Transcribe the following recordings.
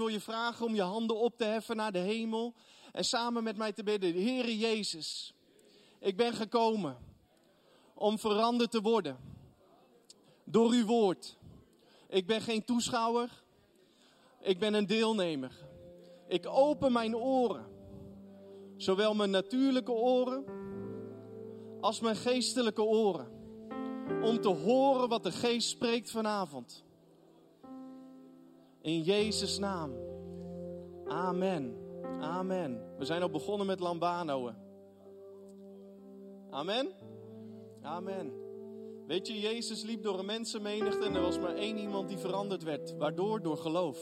wil je vragen om je handen op te heffen naar de hemel en samen met mij te bidden. Heere Jezus, ik ben gekomen om veranderd te worden door uw woord. Ik ben geen toeschouwer, ik ben een deelnemer. Ik open mijn oren, zowel mijn natuurlijke oren als mijn geestelijke oren, om te horen wat de geest spreekt vanavond. In Jezus' naam. Amen. Amen. We zijn al begonnen met Lambano. Amen. Amen. Weet je, Jezus liep door een mensenmenigte en er was maar één iemand die veranderd werd. Waardoor? Door geloof.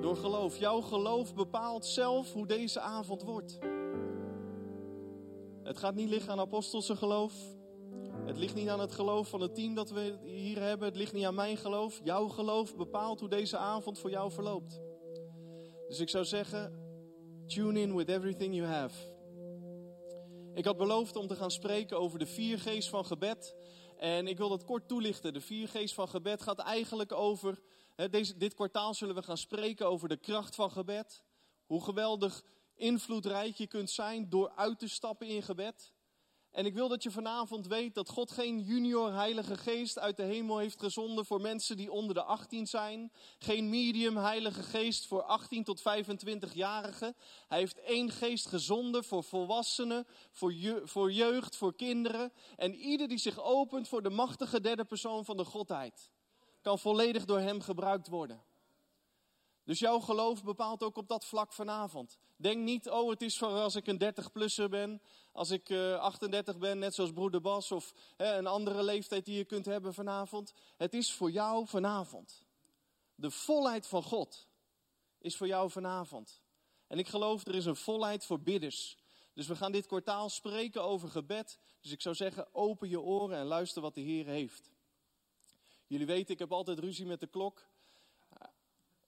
Door geloof. Jouw geloof bepaalt zelf hoe deze avond wordt. Het gaat niet liggen aan apostelse geloof. Het ligt niet aan het geloof van het team dat we hier hebben. Het ligt niet aan mijn geloof. Jouw geloof bepaalt hoe deze avond voor jou verloopt. Dus ik zou zeggen, tune in with everything you have. Ik had beloofd om te gaan spreken over de viergeest van gebed. En ik wil dat kort toelichten. De viergeest van gebed gaat eigenlijk over. Deze, dit kwartaal zullen we gaan spreken over de kracht van gebed. Hoe geweldig invloedrijk je kunt zijn door uit te stappen in gebed. En ik wil dat je vanavond weet dat God geen junior heilige geest uit de hemel heeft gezonden voor mensen die onder de 18 zijn. Geen medium heilige geest voor 18 tot 25-jarigen. Hij heeft één geest gezonden voor volwassenen, voor, voor jeugd, voor kinderen. En ieder die zich opent voor de machtige derde persoon van de Godheid, kan volledig door hem gebruikt worden. Dus jouw geloof bepaalt ook op dat vlak vanavond. Denk niet, oh het is voor als ik een 30-plusser ben, als ik uh, eh, 38 ben, net zoals broeder Bas of een andere leeftijd die je kunt hebben vanavond. Het is voor jou vanavond. De volheid van God is voor jou vanavond. En ik geloof er is een volheid voor bidders. Dus we gaan dit kwartaal spreken over gebed. Dus ik zou zeggen, open je oren en luister wat de Heer heeft. Jullie weten, ik heb altijd ruzie met de klok.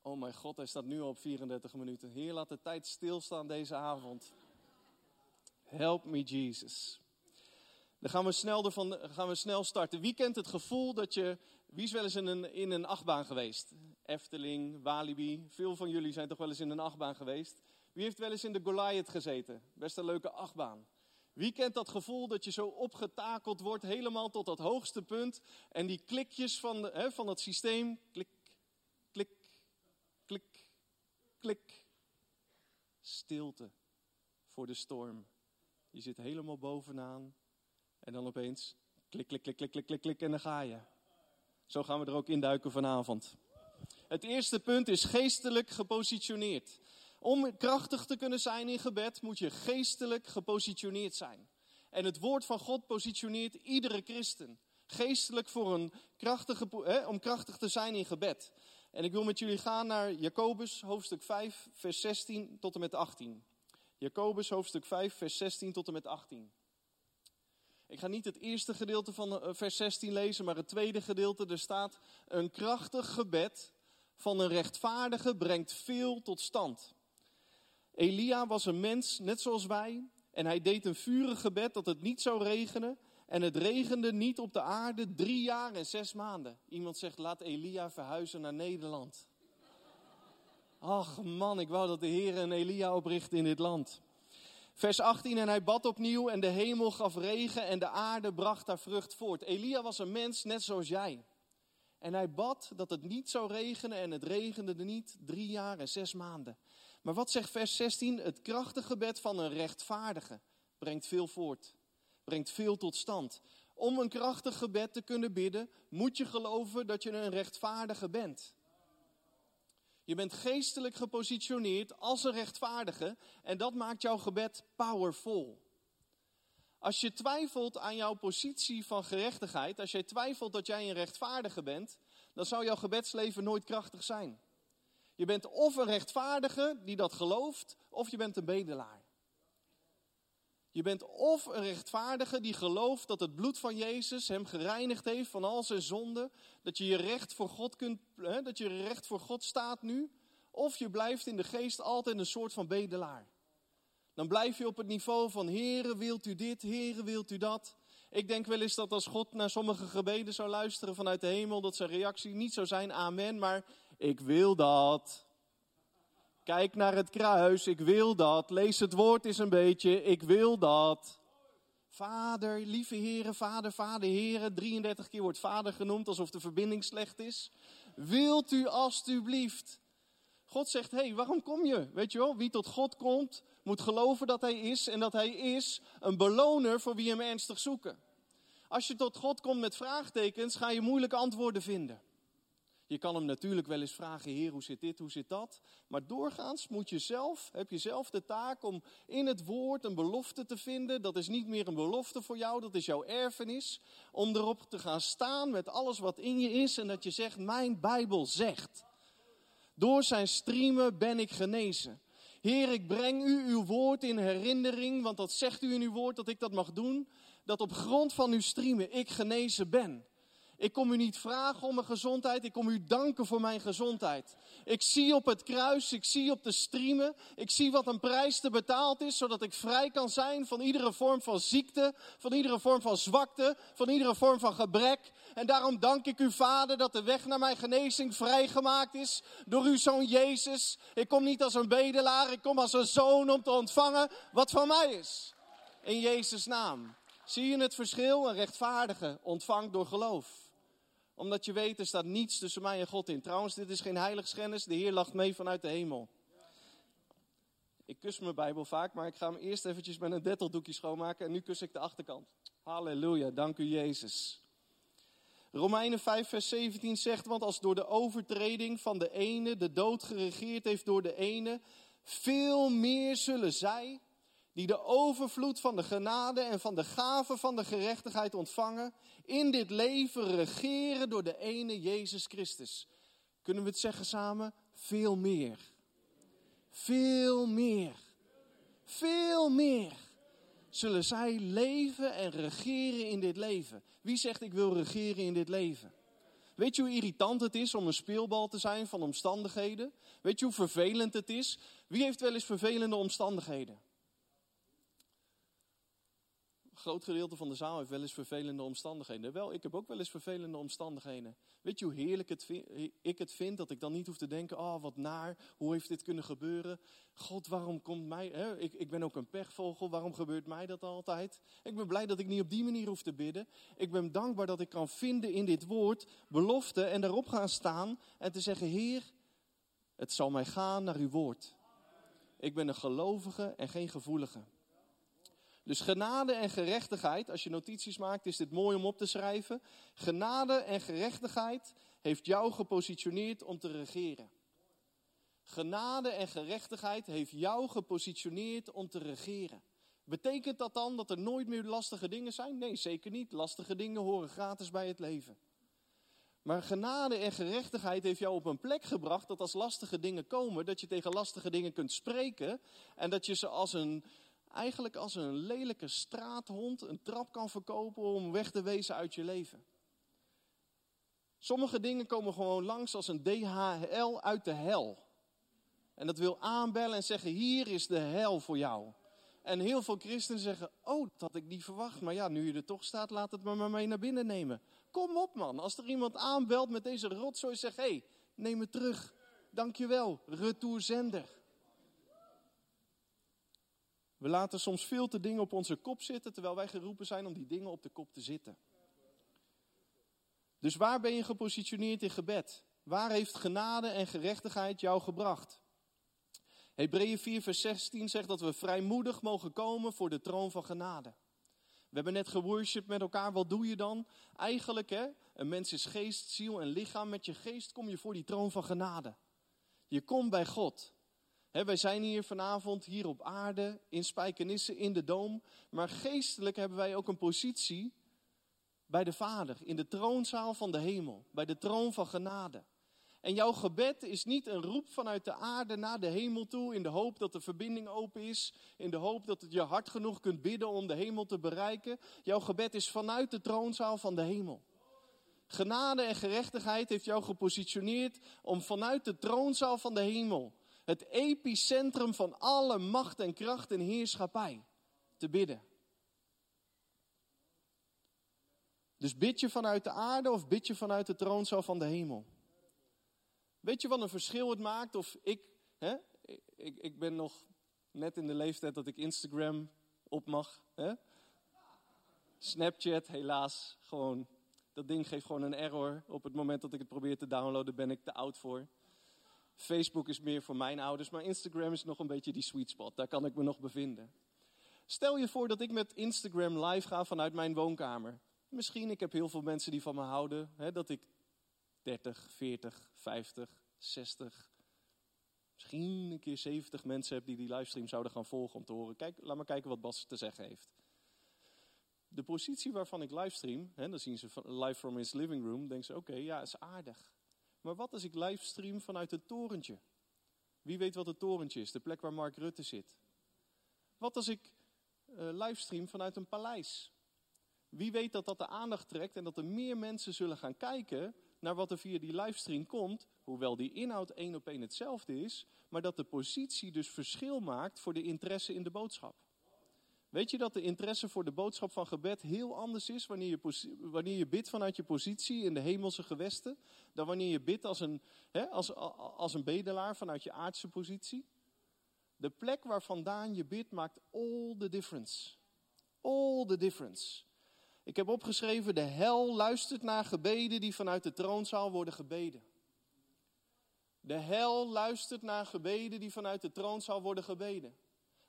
Oh mijn God, hij staat nu al op 34 minuten. Heer, laat de tijd stilstaan deze avond. Help me, Jesus. Dan gaan we snel, gaan we snel starten. Wie kent het gevoel dat je. Wie is wel eens in een, in een achtbaan geweest? Efteling, Walibi. Veel van jullie zijn toch wel eens in een achtbaan geweest. Wie heeft wel eens in de Goliath gezeten? Best een leuke achtbaan. Wie kent dat gevoel dat je zo opgetakeld wordt, helemaal tot dat hoogste punt. En die klikjes van, hè, van het systeem, klik, klik. Stilte voor de storm. Je zit helemaal bovenaan en dan opeens klik, klik, klik, klik, klik, klik, klik en dan ga je. Zo gaan we er ook induiken vanavond. Het eerste punt is geestelijk gepositioneerd. Om krachtig te kunnen zijn in gebed moet je geestelijk gepositioneerd zijn. En het woord van God positioneert iedere christen. Geestelijk voor een krachtige, hè, om krachtig te zijn in gebed. En ik wil met jullie gaan naar Jacobus hoofdstuk 5, vers 16 tot en met 18. Jacobus hoofdstuk 5, vers 16 tot en met 18. Ik ga niet het eerste gedeelte van eh, vers 16 lezen, maar het tweede gedeelte. Er staat: Een krachtig gebed van een rechtvaardige brengt veel tot stand. Elia was een mens, net zoals wij, en hij deed een vurig gebed dat het niet zou regenen. En het regende niet op de aarde drie jaar en zes maanden. Iemand zegt, laat Elia verhuizen naar Nederland. Ach man, ik wou dat de Heer een Elia opricht in dit land. Vers 18, en hij bad opnieuw en de hemel gaf regen en de aarde bracht haar vrucht voort. Elia was een mens net zoals jij. En hij bad dat het niet zou regenen en het regende er niet drie jaar en zes maanden. Maar wat zegt vers 16? Het krachtige gebed van een rechtvaardige brengt veel voort brengt veel tot stand. Om een krachtig gebed te kunnen bidden, moet je geloven dat je een rechtvaardige bent. Je bent geestelijk gepositioneerd als een rechtvaardige en dat maakt jouw gebed powerful. Als je twijfelt aan jouw positie van gerechtigheid, als jij twijfelt dat jij een rechtvaardige bent, dan zou jouw gebedsleven nooit krachtig zijn. Je bent of een rechtvaardige die dat gelooft, of je bent een bedelaar. Je bent of een rechtvaardige die gelooft dat het bloed van Jezus hem gereinigd heeft van al zijn zonden. Dat je je recht voor God kunt, hè, dat je recht voor God staat nu. Of je blijft in de geest altijd een soort van bedelaar. Dan blijf je op het niveau van Heere wilt u dit, Heere wilt u dat. Ik denk wel eens dat als God naar sommige gebeden zou luisteren vanuit de hemel, dat zijn reactie niet zou zijn amen, maar ik wil dat. Kijk naar het kruis, ik wil dat. Lees het woord eens een beetje, ik wil dat. Vader, lieve heren, vader, vader, heren. 33 keer wordt vader genoemd alsof de verbinding slecht is. Wilt u alstublieft? God zegt, hé, hey, waarom kom je? Weet je wel, wie tot God komt, moet geloven dat hij is en dat hij is een beloner voor wie hem ernstig zoeken. Als je tot God komt met vraagtekens, ga je moeilijke antwoorden vinden. Je kan hem natuurlijk wel eens vragen, Heer, hoe zit dit, hoe zit dat? Maar doorgaans moet je zelf, heb je zelf de taak om in het woord een belofte te vinden. Dat is niet meer een belofte voor jou, dat is jouw erfenis. Om erop te gaan staan met alles wat in je is en dat je zegt, mijn Bijbel zegt. Door zijn streamen ben ik genezen. Heer, ik breng u uw woord in herinnering, want dat zegt u in uw woord dat ik dat mag doen. Dat op grond van uw streamen ik genezen ben. Ik kom u niet vragen om mijn gezondheid, ik kom u danken voor mijn gezondheid. Ik zie op het kruis, ik zie op de streamen, ik zie wat een prijs te betaald is, zodat ik vrij kan zijn van iedere vorm van ziekte, van iedere vorm van zwakte, van iedere vorm van gebrek. En daarom dank ik u, Vader, dat de weg naar mijn genezing vrijgemaakt is door uw zoon Jezus. Ik kom niet als een bedelaar, ik kom als een zoon om te ontvangen wat van mij is. In Jezus' naam. Zie je het verschil? Een rechtvaardige ontvangt door geloof omdat je weet, er staat niets tussen mij en God in. Trouwens, dit is geen heiligschennis. De Heer lacht mee vanuit de hemel. Ik kus mijn Bijbel vaak, maar ik ga hem eerst eventjes met een detteldoekje schoonmaken. En nu kus ik de achterkant. Halleluja, dank u Jezus. Romeinen 5, vers 17 zegt, want als door de overtreding van de ene de dood geregeerd heeft door de ene, veel meer zullen zij, die de overvloed van de genade en van de gave van de gerechtigheid ontvangen, in dit leven regeren door de ene Jezus Christus. Kunnen we het zeggen samen? Veel meer. Veel meer. Veel meer. Zullen zij leven en regeren in dit leven? Wie zegt ik wil regeren in dit leven? Weet je hoe irritant het is om een speelbal te zijn van omstandigheden? Weet je hoe vervelend het is? Wie heeft wel eens vervelende omstandigheden? Groot gedeelte van de zaal heeft wel eens vervelende omstandigheden. Wel, ik heb ook wel eens vervelende omstandigheden. Weet je hoe heerlijk ik het vind dat ik dan niet hoef te denken: oh, wat naar, hoe heeft dit kunnen gebeuren? God, waarom komt mij. Hè? Ik, ik ben ook een pechvogel, waarom gebeurt mij dat altijd? Ik ben blij dat ik niet op die manier hoef te bidden. Ik ben dankbaar dat ik kan vinden in dit woord belofte en daarop gaan staan en te zeggen: Heer, het zal mij gaan naar uw woord. Ik ben een gelovige en geen gevoelige. Dus genade en gerechtigheid, als je notities maakt, is dit mooi om op te schrijven. Genade en gerechtigheid heeft jou gepositioneerd om te regeren. Genade en gerechtigheid heeft jou gepositioneerd om te regeren. Betekent dat dan dat er nooit meer lastige dingen zijn? Nee, zeker niet. Lastige dingen horen gratis bij het leven. Maar genade en gerechtigheid heeft jou op een plek gebracht dat als lastige dingen komen, dat je tegen lastige dingen kunt spreken en dat je ze als een, eigenlijk als een lelijke straathond een trap kan verkopen om weg te wezen uit je leven. Sommige dingen komen gewoon langs als een DHL uit de hel. En dat wil aanbellen en zeggen: Hier is de hel voor jou. En heel veel christenen zeggen: Oh, dat had ik niet verwacht. Maar ja, nu je er toch staat, laat het maar mee naar binnen nemen. Kom op, man. Als er iemand aanbelt met deze rotzooi, zeg: Hé, hey, neem het terug. Dankjewel. Retourzender. We laten soms veel te dingen op onze kop zitten, terwijl wij geroepen zijn om die dingen op de kop te zitten. Dus waar ben je gepositioneerd in gebed? Waar heeft genade en gerechtigheid jou gebracht? Hebreeën 4, vers 16 zegt dat we vrijmoedig mogen komen voor de troon van genade. We hebben net geworshipped met elkaar. Wat doe je dan? Eigenlijk, hè, een mens is geest, ziel en lichaam. Met je geest kom je voor die troon van genade. Je komt bij God wij zijn hier vanavond, hier op aarde, in Spijkenisse, in de Doom. Maar geestelijk hebben wij ook een positie bij de Vader, in de troonzaal van de hemel, bij de troon van genade. En jouw gebed is niet een roep vanuit de aarde naar de hemel toe, in de hoop dat de verbinding open is, in de hoop dat je hard genoeg kunt bidden om de hemel te bereiken. Jouw gebed is vanuit de troonzaal van de hemel. Genade en gerechtigheid heeft jou gepositioneerd om vanuit de troonzaal van de hemel het epicentrum van alle macht en kracht en heerschappij te bidden. Dus bid je vanuit de aarde of bid je vanuit de troonzaal van de hemel? Weet je wat een verschil het maakt of ik, hè, ik, ik ben nog net in de leeftijd dat ik Instagram op mag. Hè? Snapchat, helaas, gewoon. Dat ding geeft gewoon een error. Op het moment dat ik het probeer te downloaden, ben ik te oud voor. Facebook is meer voor mijn ouders, maar Instagram is nog een beetje die sweet spot. Daar kan ik me nog bevinden. Stel je voor dat ik met Instagram live ga vanuit mijn woonkamer. Misschien, ik heb heel veel mensen die van me houden, hè, dat ik 30, 40, 50, 60, misschien een keer 70 mensen heb die die livestream zouden gaan volgen om te horen. Kijk, laat maar kijken wat Bas te zeggen heeft. De positie waarvan ik livestream, hè, dan zien ze live from his living room, denken ze: oké, ja, is aardig. Maar wat als ik livestream vanuit het torentje? Wie weet wat het torentje is, de plek waar Mark Rutte zit? Wat als ik uh, livestream vanuit een paleis? Wie weet dat dat de aandacht trekt en dat er meer mensen zullen gaan kijken naar wat er via die livestream komt, hoewel die inhoud één op één hetzelfde is, maar dat de positie dus verschil maakt voor de interesse in de boodschap. Weet je dat de interesse voor de boodschap van gebed heel anders is wanneer je, wanneer je bidt vanuit je positie in de hemelse gewesten, dan wanneer je bidt als een, hè, als, als een bedelaar vanuit je aardse positie? De plek waar vandaan je bidt maakt all the difference. All the difference. Ik heb opgeschreven, de hel luistert naar gebeden die vanuit de troonzaal worden gebeden. De hel luistert naar gebeden die vanuit de troonzaal worden gebeden.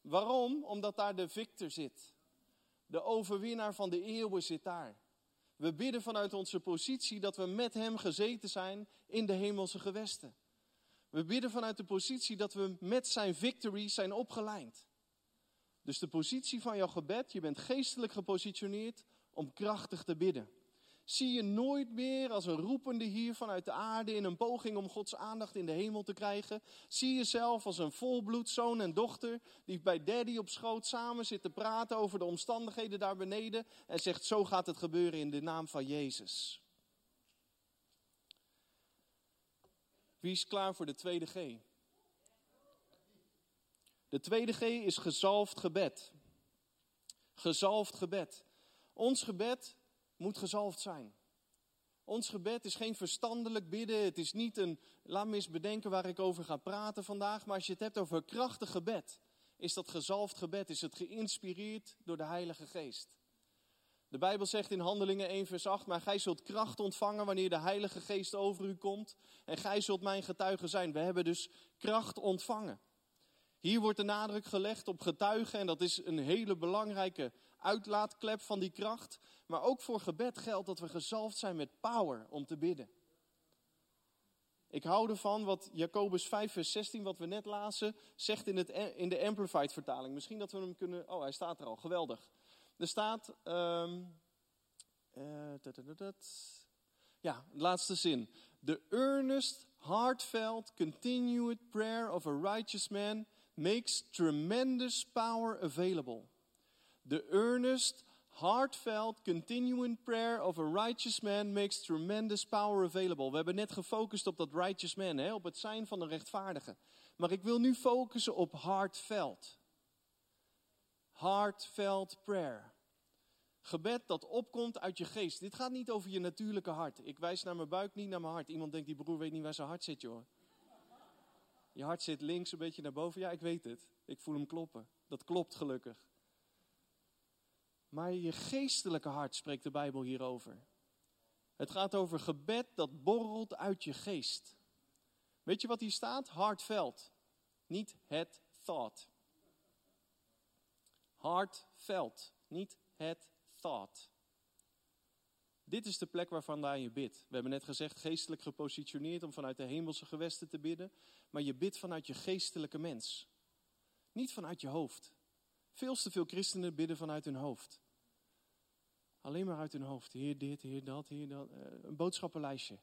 Waarom? Omdat daar de victor zit. De overwinnaar van de eeuwen zit daar. We bidden vanuit onze positie dat we met hem gezeten zijn in de hemelse gewesten. We bidden vanuit de positie dat we met zijn victory zijn opgelijnd. Dus de positie van jouw gebed, je bent geestelijk gepositioneerd om krachtig te bidden. Zie je nooit meer als een roepende hier vanuit de aarde in een poging om Gods aandacht in de hemel te krijgen. Zie jezelf als een volbloed zoon en dochter die bij daddy op schoot samen zit te praten over de omstandigheden daar beneden en zegt zo gaat het gebeuren in de naam van Jezus. Wie is klaar voor de tweede G? De tweede G is gezalfd gebed. Gezalfd gebed. Ons gebed moet gezalfd zijn. Ons gebed is geen verstandelijk bidden. Het is niet een, laat me eens bedenken waar ik over ga praten vandaag. Maar als je het hebt over krachtig gebed, is dat gezalfd gebed, is het geïnspireerd door de Heilige Geest. De Bijbel zegt in Handelingen 1 vers 8, maar gij zult kracht ontvangen wanneer de Heilige Geest over u komt. En gij zult mijn getuige zijn. We hebben dus kracht ontvangen. Hier wordt de nadruk gelegd op getuigen en dat is een hele belangrijke uitlaatklep van die kracht. Maar ook voor gebed geldt dat we gezalfd zijn met power om te bidden. Ik hou ervan wat Jacobus 5, vers 16, wat we net lazen, zegt in, het, in de Amplified vertaling. Misschien dat we hem kunnen. Oh, hij staat er al. Geweldig. Er staat. Um, uh, ja, laatste zin. The earnest, heartfelt, continued prayer of a righteous man makes tremendous power available. The earnest, heartfelt, continuing prayer of a righteous man makes tremendous power available. We hebben net gefocust op dat righteous man, hè, op het zijn van een rechtvaardige. Maar ik wil nu focussen op heartfelt. Heartfelt prayer. Gebed dat opkomt uit je geest. Dit gaat niet over je natuurlijke hart. Ik wijs naar mijn buik, niet naar mijn hart. Iemand denkt, die broer weet niet waar zijn hart zit, joh. Je hart zit links een beetje naar boven. Ja, ik weet het. Ik voel hem kloppen. Dat klopt gelukkig. Maar je geestelijke hart spreekt de Bijbel hierover. Het gaat over gebed dat borrelt uit je geest. Weet je wat hier staat? Hartveld. Niet het thought. Hartveld. Niet het thought. Dit is de plek waarvandaan je bidt. We hebben net gezegd, geestelijk gepositioneerd om vanuit de hemelse gewesten te bidden. Maar je bidt vanuit je geestelijke mens. Niet vanuit je hoofd. Veel te veel christenen bidden vanuit hun hoofd. Alleen maar uit hun hoofd. Heer dit, heer dat, heer dat. Eh, een boodschappenlijstje.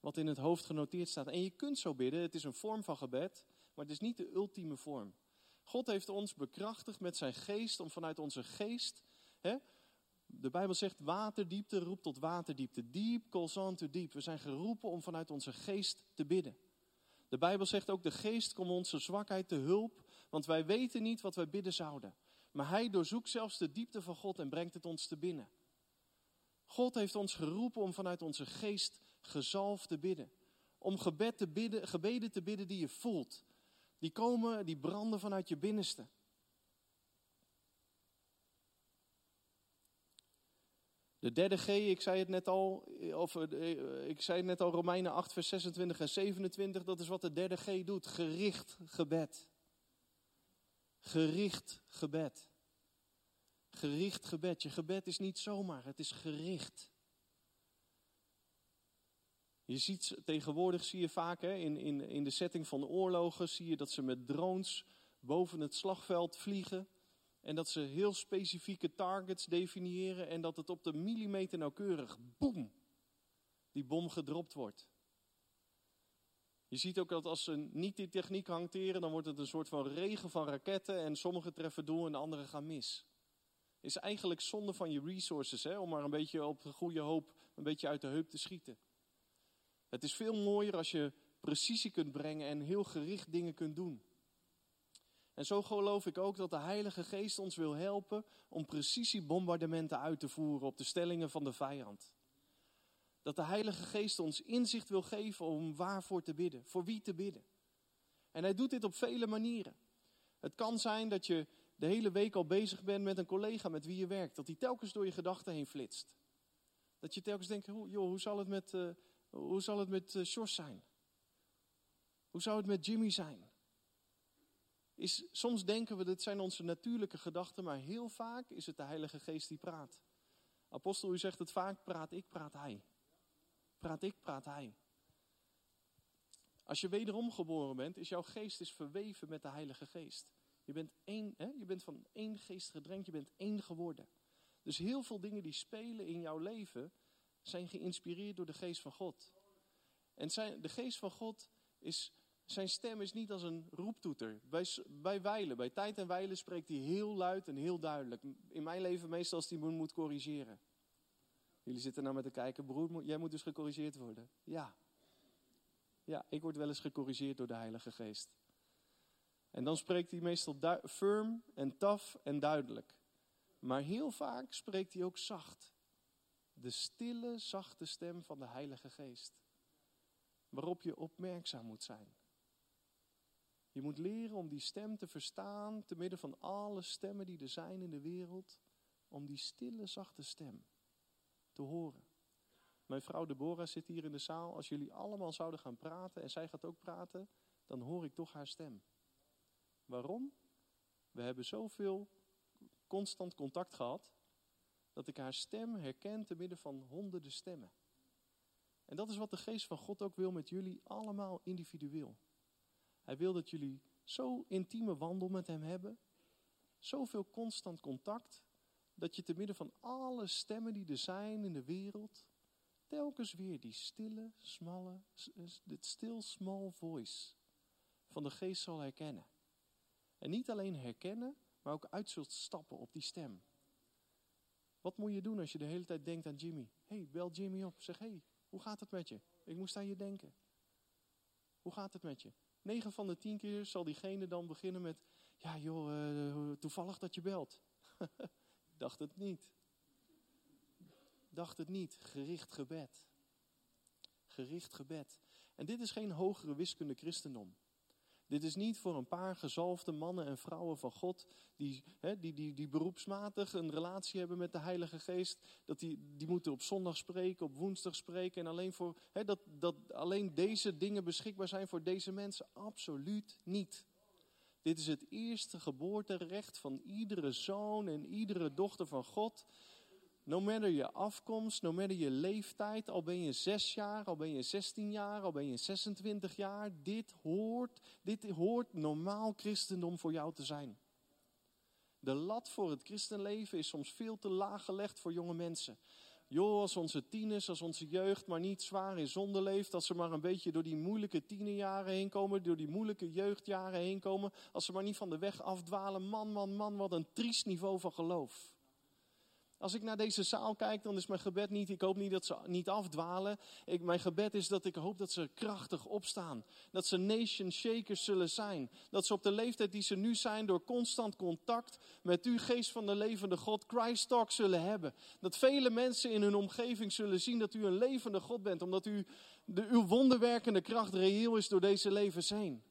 Wat in het hoofd genoteerd staat. En je kunt zo bidden. Het is een vorm van gebed. Maar het is niet de ultieme vorm. God heeft ons bekrachtigd met zijn geest om vanuit onze geest. Hè, de Bijbel zegt waterdiepte roept tot waterdiepte. Deep calls on to deep. We zijn geroepen om vanuit onze geest te bidden. De Bijbel zegt ook de geest komt onze zwakheid te hulp. Want wij weten niet wat wij bidden zouden. Maar hij doorzoekt zelfs de diepte van God en brengt het ons te binnen. God heeft ons geroepen om vanuit onze geest gezalfd te bidden. Om gebed te bidden, gebeden te bidden die je voelt. Die komen, die branden vanuit je binnenste. De derde G, ik zei het net al, of eh, ik zei het net al, Romeinen 8, vers 26 en 27, dat is wat de derde G doet. Gericht gebed. Gericht gebed. Gericht gebed. Je gebed is niet zomaar, het is gericht. Je ziet tegenwoordig, zie je vaak hè, in, in, in de setting van oorlogen, zie je dat ze met drones boven het slagveld vliegen. En dat ze heel specifieke targets definiëren en dat het op de millimeter nauwkeurig, boem, die bom gedropt wordt. Je ziet ook dat als ze niet die techniek hanteren, dan wordt het een soort van regen van raketten en sommige treffen doel en andere gaan mis. Is eigenlijk zonde van je resources, hè, om maar een beetje op de goede hoop een beetje uit de heup te schieten. Het is veel mooier als je precisie kunt brengen en heel gericht dingen kunt doen. En zo geloof ik ook dat de Heilige Geest ons wil helpen om precisiebombardementen uit te voeren op de stellingen van de vijand. Dat de Heilige Geest ons inzicht wil geven om waarvoor te bidden, voor wie te bidden. En hij doet dit op vele manieren. Het kan zijn dat je de hele week al bezig bent met een collega met wie je werkt, dat die telkens door je gedachten heen flitst. Dat je telkens denkt, joh, hoe zal het met, uh, hoe zal het met uh, zijn? Hoe zou het met Jimmy zijn? Is, soms denken we, dit zijn onze natuurlijke gedachten, maar heel vaak is het de Heilige Geest die praat. Apostel, u zegt het vaak, praat ik, praat hij. Praat ik, praat hij. Als je wederom geboren bent, is jouw geest is verweven met de Heilige Geest. Je bent, één, hè? je bent van één geest gedrenkt, je bent één geworden. Dus heel veel dingen die spelen in jouw leven zijn geïnspireerd door de geest van God. En zijn, de geest van God is zijn stem is niet als een roeptoeter. Bij, bij wijlen, bij tijd en wijlen spreekt hij heel luid en heel duidelijk. In mijn leven meestal als hij me moet corrigeren. Jullie zitten nou met te kijken, broer, jij moet dus gecorrigeerd worden. Ja. Ja, ik word wel eens gecorrigeerd door de Heilige Geest. En dan spreekt hij meestal firm en tough en duidelijk. Maar heel vaak spreekt hij ook zacht. De stille, zachte stem van de Heilige Geest. Waarop je opmerkzaam moet zijn. Je moet leren om die stem te verstaan, te midden van alle stemmen die er zijn in de wereld, om die stille, zachte stem te horen. Mijn vrouw Deborah zit hier in de zaal. Als jullie allemaal zouden gaan praten en zij gaat ook praten, dan hoor ik toch haar stem. Waarom? We hebben zoveel constant contact gehad, dat ik haar stem herken te midden van honderden stemmen. En dat is wat de geest van God ook wil met jullie allemaal individueel. Hij wil dat jullie zo intieme wandel met hem hebben, zoveel constant contact, dat je te midden van alle stemmen die er zijn in de wereld, telkens weer die stille, smalle, dit stil, small voice van de geest zal herkennen. En niet alleen herkennen, maar ook uit zult stappen op die stem. Wat moet je doen als je de hele tijd denkt aan Jimmy? hey, bel Jimmy op. Zeg, hey, hoe gaat het met je? Ik moest aan je denken. Hoe gaat het met je? 9 van de 10 keer zal diegene dan beginnen met: Ja, joh, uh, toevallig dat je belt. Dacht het niet. Dacht het niet. Gericht gebed. Gericht gebed. En dit is geen hogere wiskunde christendom. Dit is niet voor een paar gezalfde mannen en vrouwen van God die, hè, die, die, die beroepsmatig een relatie hebben met de Heilige Geest. Dat die, die moeten op zondag spreken, op woensdag spreken. En alleen, voor, hè, dat, dat alleen deze dingen beschikbaar zijn voor deze mensen. Absoluut niet. Dit is het eerste geboorterecht van iedere zoon en iedere dochter van God. No matter je afkomst, no matter je leeftijd, al ben je zes jaar, al ben je 16 jaar, al ben je 26 jaar, dit hoort, dit hoort normaal christendom voor jou te zijn. De lat voor het christenleven is soms veel te laag gelegd voor jonge mensen. Joh, als onze tieners, als onze jeugd maar niet zwaar in zonde leeft, als ze maar een beetje door die moeilijke tienerjaren heen komen, door die moeilijke jeugdjaren heen komen, als ze maar niet van de weg afdwalen, man, man, man, wat een triest niveau van geloof. Als ik naar deze zaal kijk, dan is mijn gebed niet, ik hoop niet dat ze niet afdwalen. Ik, mijn gebed is dat ik hoop dat ze krachtig opstaan. Dat ze nation shakers zullen zijn. Dat ze op de leeftijd die ze nu zijn, door constant contact met u, geest van de levende God, Christ Talk zullen hebben. Dat vele mensen in hun omgeving zullen zien dat u een levende God bent, omdat u, de, uw wonderwerkende kracht reëel is door deze levens heen.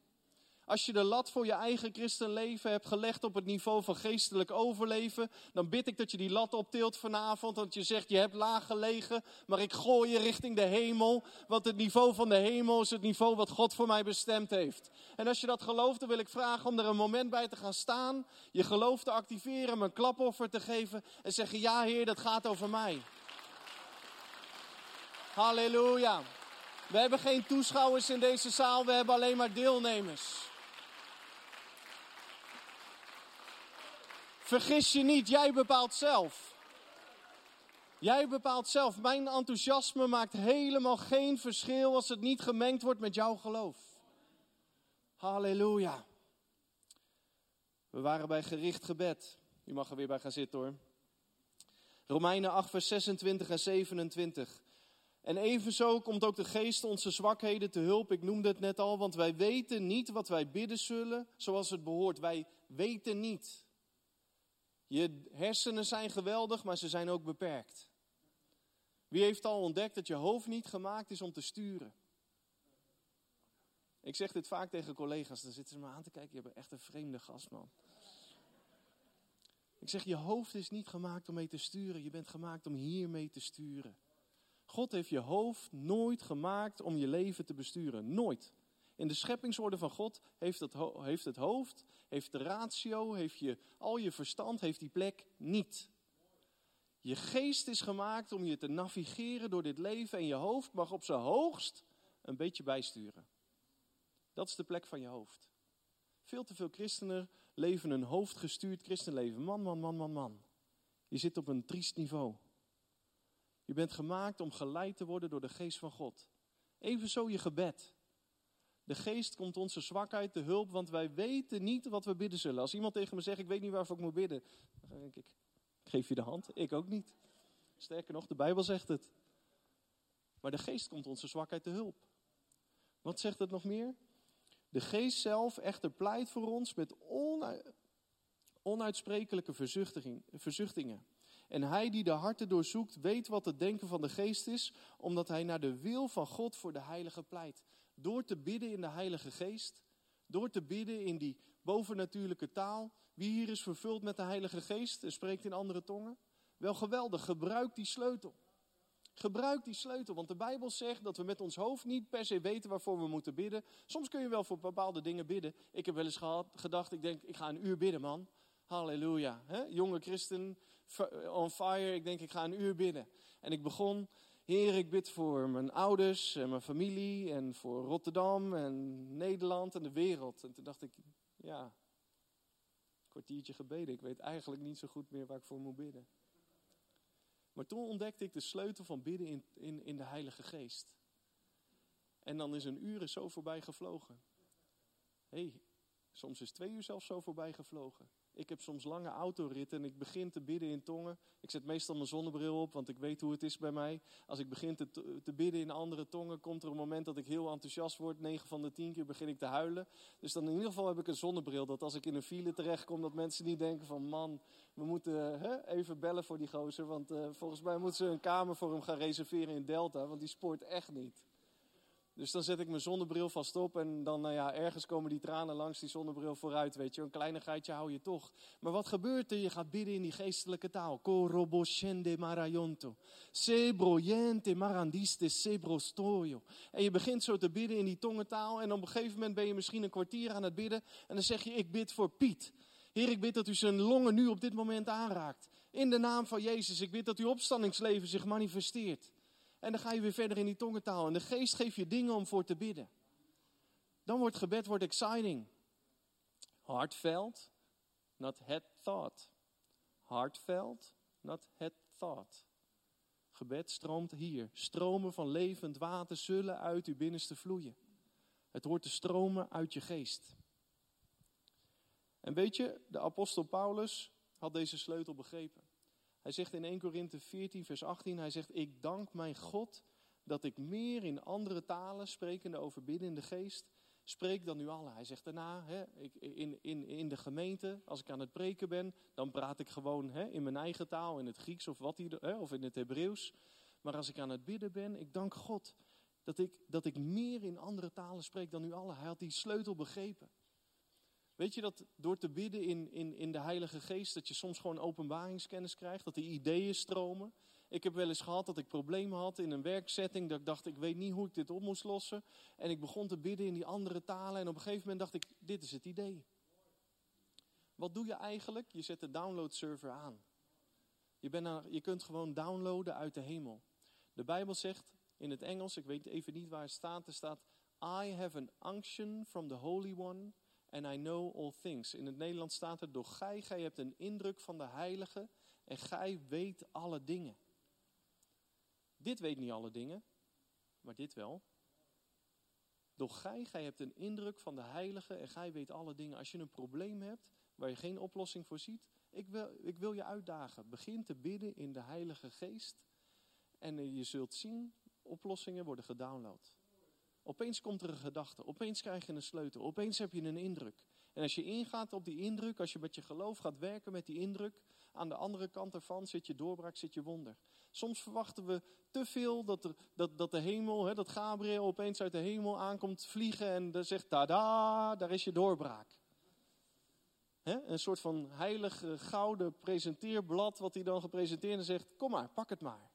Als je de lat voor je eigen christenleven hebt gelegd op het niveau van geestelijk overleven, dan bid ik dat je die lat optilt vanavond. Dat je zegt, je hebt laag gelegen, maar ik gooi je richting de hemel. Want het niveau van de hemel is het niveau wat God voor mij bestemd heeft. En als je dat gelooft, dan wil ik vragen om er een moment bij te gaan staan. Je geloof te activeren, een klapoffer te geven. En zeggen, ja Heer, dat gaat over mij. Halleluja. We hebben geen toeschouwers in deze zaal, we hebben alleen maar deelnemers. Vergis je niet, jij bepaalt zelf. Jij bepaalt zelf. Mijn enthousiasme maakt helemaal geen verschil als het niet gemengd wordt met jouw geloof. Halleluja. We waren bij gericht gebed. U mag er weer bij gaan zitten hoor. Romeinen 8, vers 26 en 27. En evenzo komt ook de geest onze zwakheden te hulp. Ik noemde het net al, want wij weten niet wat wij bidden zullen zoals het behoort. Wij weten niet. Je hersenen zijn geweldig, maar ze zijn ook beperkt. Wie heeft al ontdekt dat je hoofd niet gemaakt is om te sturen? Ik zeg dit vaak tegen collega's, dan zitten ze me aan te kijken, je bent echt een vreemde gast, man. Ik zeg, je hoofd is niet gemaakt om mee te sturen, je bent gemaakt om hiermee te sturen. God heeft je hoofd nooit gemaakt om je leven te besturen. Nooit. In de scheppingsorde van God heeft het, heeft het hoofd, heeft de ratio, heeft je, al je verstand, heeft die plek niet. Je geest is gemaakt om je te navigeren door dit leven en je hoofd mag op zijn hoogst een beetje bijsturen. Dat is de plek van je hoofd. Veel te veel christenen leven een hoofdgestuurd christenleven. Man, man, man, man, man. Je zit op een triest niveau. Je bent gemaakt om geleid te worden door de geest van God. Evenzo je gebed. De geest komt onze zwakheid te hulp, want wij weten niet wat we bidden zullen. Als iemand tegen me zegt, ik weet niet waarvoor ik moet bidden, dan denk ik, ik geef je de hand. Ik ook niet. Sterker nog, de Bijbel zegt het. Maar de geest komt onze zwakheid te hulp. Wat zegt het nog meer? De geest zelf echter pleit voor ons met onuitsprekelijke verzuchtingen. En hij die de harten doorzoekt, weet wat het denken van de geest is, omdat hij naar de wil van God voor de heilige pleit. Door te bidden in de heilige geest, door te bidden in die bovennatuurlijke taal. Wie hier is vervuld met de heilige geest en spreekt in andere tongen? Wel geweldig, gebruik die sleutel. Gebruik die sleutel, want de Bijbel zegt dat we met ons hoofd niet per se weten waarvoor we moeten bidden. Soms kun je wel voor bepaalde dingen bidden. Ik heb wel eens gehad, gedacht, ik denk, ik ga een uur bidden, man. Halleluja. Jonge christen, on fire. Ik denk, ik ga een uur bidden. En ik begon, Heer, ik bid voor mijn ouders en mijn familie en voor Rotterdam en Nederland en de wereld. En toen dacht ik, ja, een kwartiertje gebeden. Ik weet eigenlijk niet zo goed meer waar ik voor moet bidden. Maar toen ontdekte ik de sleutel van bidden in, in, in de Heilige Geest. En dan is een uur zo voorbij gevlogen. Hey, soms is twee uur zelfs zo voorbij gevlogen. Ik heb soms lange autoritten en ik begin te bidden in tongen. Ik zet meestal mijn zonnebril op, want ik weet hoe het is bij mij. Als ik begin te, bidden in andere tongen, komt er een moment dat ik heel enthousiast word. 9 van de 10 keer begin ik te huilen. Dus dan in ieder geval heb ik een zonnebril. Dat als ik in een file terechtkom, dat mensen niet denken van man, we moeten hè, even bellen voor die gozer. Want uh, volgens mij moeten ze een kamer voor hem gaan reserveren in Delta, want die spoort echt niet. Dus dan zet ik mijn zonnebril vast op en dan, nou ja, ergens komen die tranen langs die zonnebril vooruit, weet je. Een kleinigheidje hou je toch. Maar wat gebeurt er? Je gaat bidden in die geestelijke taal. Marayonto. Marandiste. En je begint zo te bidden in die tongentaal en op een gegeven moment ben je misschien een kwartier aan het bidden. En dan zeg je, ik bid voor Piet. Heer, ik bid dat u zijn longen nu op dit moment aanraakt. In de naam van Jezus, ik bid dat uw opstandingsleven zich manifesteert. En dan ga je weer verder in die tongentaal. En de geest geeft je dingen om voor te bidden. Dan wordt gebed wordt exciting. Heartfelt, not head thought. Heartfelt, not head thought. Gebed stroomt hier. Stromen van levend water zullen uit uw binnenste vloeien. Het hoort te stromen uit je geest. En weet je, de apostel Paulus had deze sleutel begrepen. Hij zegt in 1 Korinthe 14, vers 18, hij zegt, ik dank mijn God dat ik meer in andere talen, sprekende over bidden in de geest, spreek dan u allen. Hij zegt daarna, hè, ik, in, in, in de gemeente, als ik aan het preken ben, dan praat ik gewoon hè, in mijn eigen taal, in het Grieks of, wat hij, hè, of in het Hebreeuws. Maar als ik aan het bidden ben, ik dank God dat ik, dat ik meer in andere talen spreek dan u allen. Hij had die sleutel begrepen. Weet je dat door te bidden in, in, in de Heilige Geest, dat je soms gewoon openbaringskennis krijgt, dat die ideeën stromen? Ik heb wel eens gehad dat ik problemen had in een werksetting, dat ik dacht, ik weet niet hoe ik dit op moest lossen. En ik begon te bidden in die andere talen en op een gegeven moment dacht ik, dit is het idee. Wat doe je eigenlijk? Je zet de downloadserver aan. Je, bent je kunt gewoon downloaden uit de hemel. De Bijbel zegt in het Engels, ik weet even niet waar het staat, er staat, I have an unction from the Holy One and I know all things. In het Nederlands staat er, door gij, gij hebt een indruk van de Heilige en gij weet alle dingen. Dit weet niet alle dingen, maar dit wel. Doch gij, gij hebt een indruk van de Heilige en gij weet alle dingen. Als je een probleem hebt waar je geen oplossing voor ziet, ik wil, ik wil je uitdagen. Begin te bidden in de Heilige Geest en je zult zien, oplossingen worden gedownload. Opeens komt er een gedachte, opeens krijg je een sleutel, opeens heb je een indruk. En als je ingaat op die indruk, als je met je geloof gaat werken met die indruk, aan de andere kant ervan zit je doorbraak, zit je wonder. Soms verwachten we te veel dat, er, dat, dat de hemel, hè, dat Gabriel opeens uit de hemel aankomt vliegen en dan zegt, tada, daar is je doorbraak. Hè, een soort van heilig eh, gouden presenteerblad wat hij dan gepresenteerd en zegt, kom maar, pak het maar.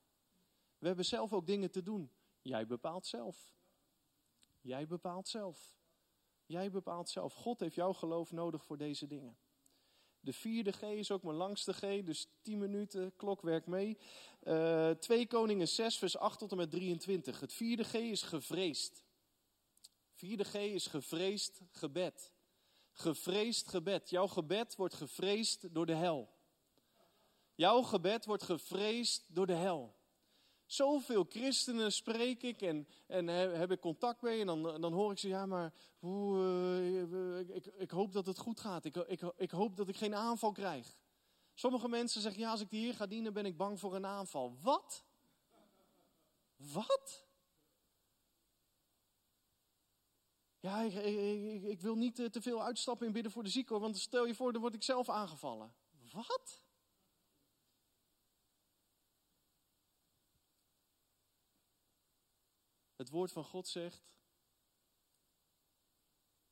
We hebben zelf ook dingen te doen. Jij bepaalt zelf. Jij bepaalt zelf. Jij bepaalt zelf. God heeft jouw geloof nodig voor deze dingen. De vierde G is ook mijn langste G, dus 10 minuten, klok werkt mee. Uh, eh, 2 Koningen 6, vers 8 tot en met 23. Het vierde G is gevreesd. Vierde G is gevreesd gebed. Gevreesd gebed. Jouw gebed wordt gevreesd door de hel. Jouw gebed wordt gevreesd door de hel. Zoveel christenen spreek ik en, en heb ik contact mee. En dan, dan hoor ik ze, ja, maar uh, ik, ik hoop dat het goed gaat. Ik, ik, ik hoop dat ik geen aanval krijg. Sommige mensen zeggen, ja, als ik hier ga dienen, ben ik bang voor een aanval. Wat? Wat? Ja, ik, ik, ik wil niet te veel uitstappen in bidden voor de zieken, want stel je voor, dan word ik zelf aangevallen. Wat? Het woord van God zegt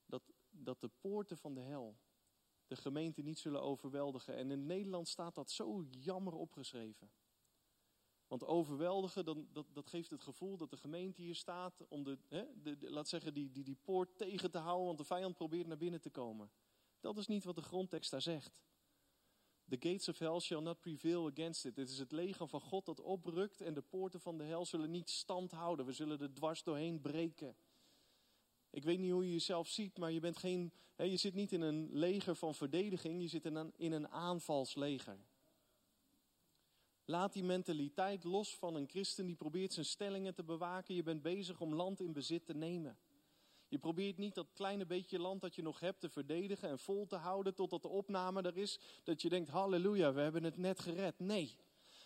dat, dat de poorten van de hel de gemeente niet zullen overweldigen. En in Nederland staat dat zo jammer opgeschreven. Want overweldigen, dan, dat, dat geeft het gevoel dat de gemeente hier staat om de, hè, de, laat zeggen, die, die, die poort tegen te houden, want de vijand probeert naar binnen te komen. Dat is niet wat de grondtekst daar zegt. The gates of hell shall not prevail against it. Dit is het leger van God dat oprukt en de poorten van de hel zullen niet stand houden. We zullen er dwars doorheen breken. Ik weet niet hoe je jezelf ziet, maar je, bent geen, hè, je zit niet in een leger van verdediging, je zit in een, in een aanvalsleger. Laat die mentaliteit los van een christen die probeert zijn stellingen te bewaken. Je bent bezig om land in bezit te nemen. Je probeert niet dat kleine beetje land dat je nog hebt te verdedigen en vol te houden totdat de opname er is. Dat je denkt, halleluja, we hebben het net gered. Nee,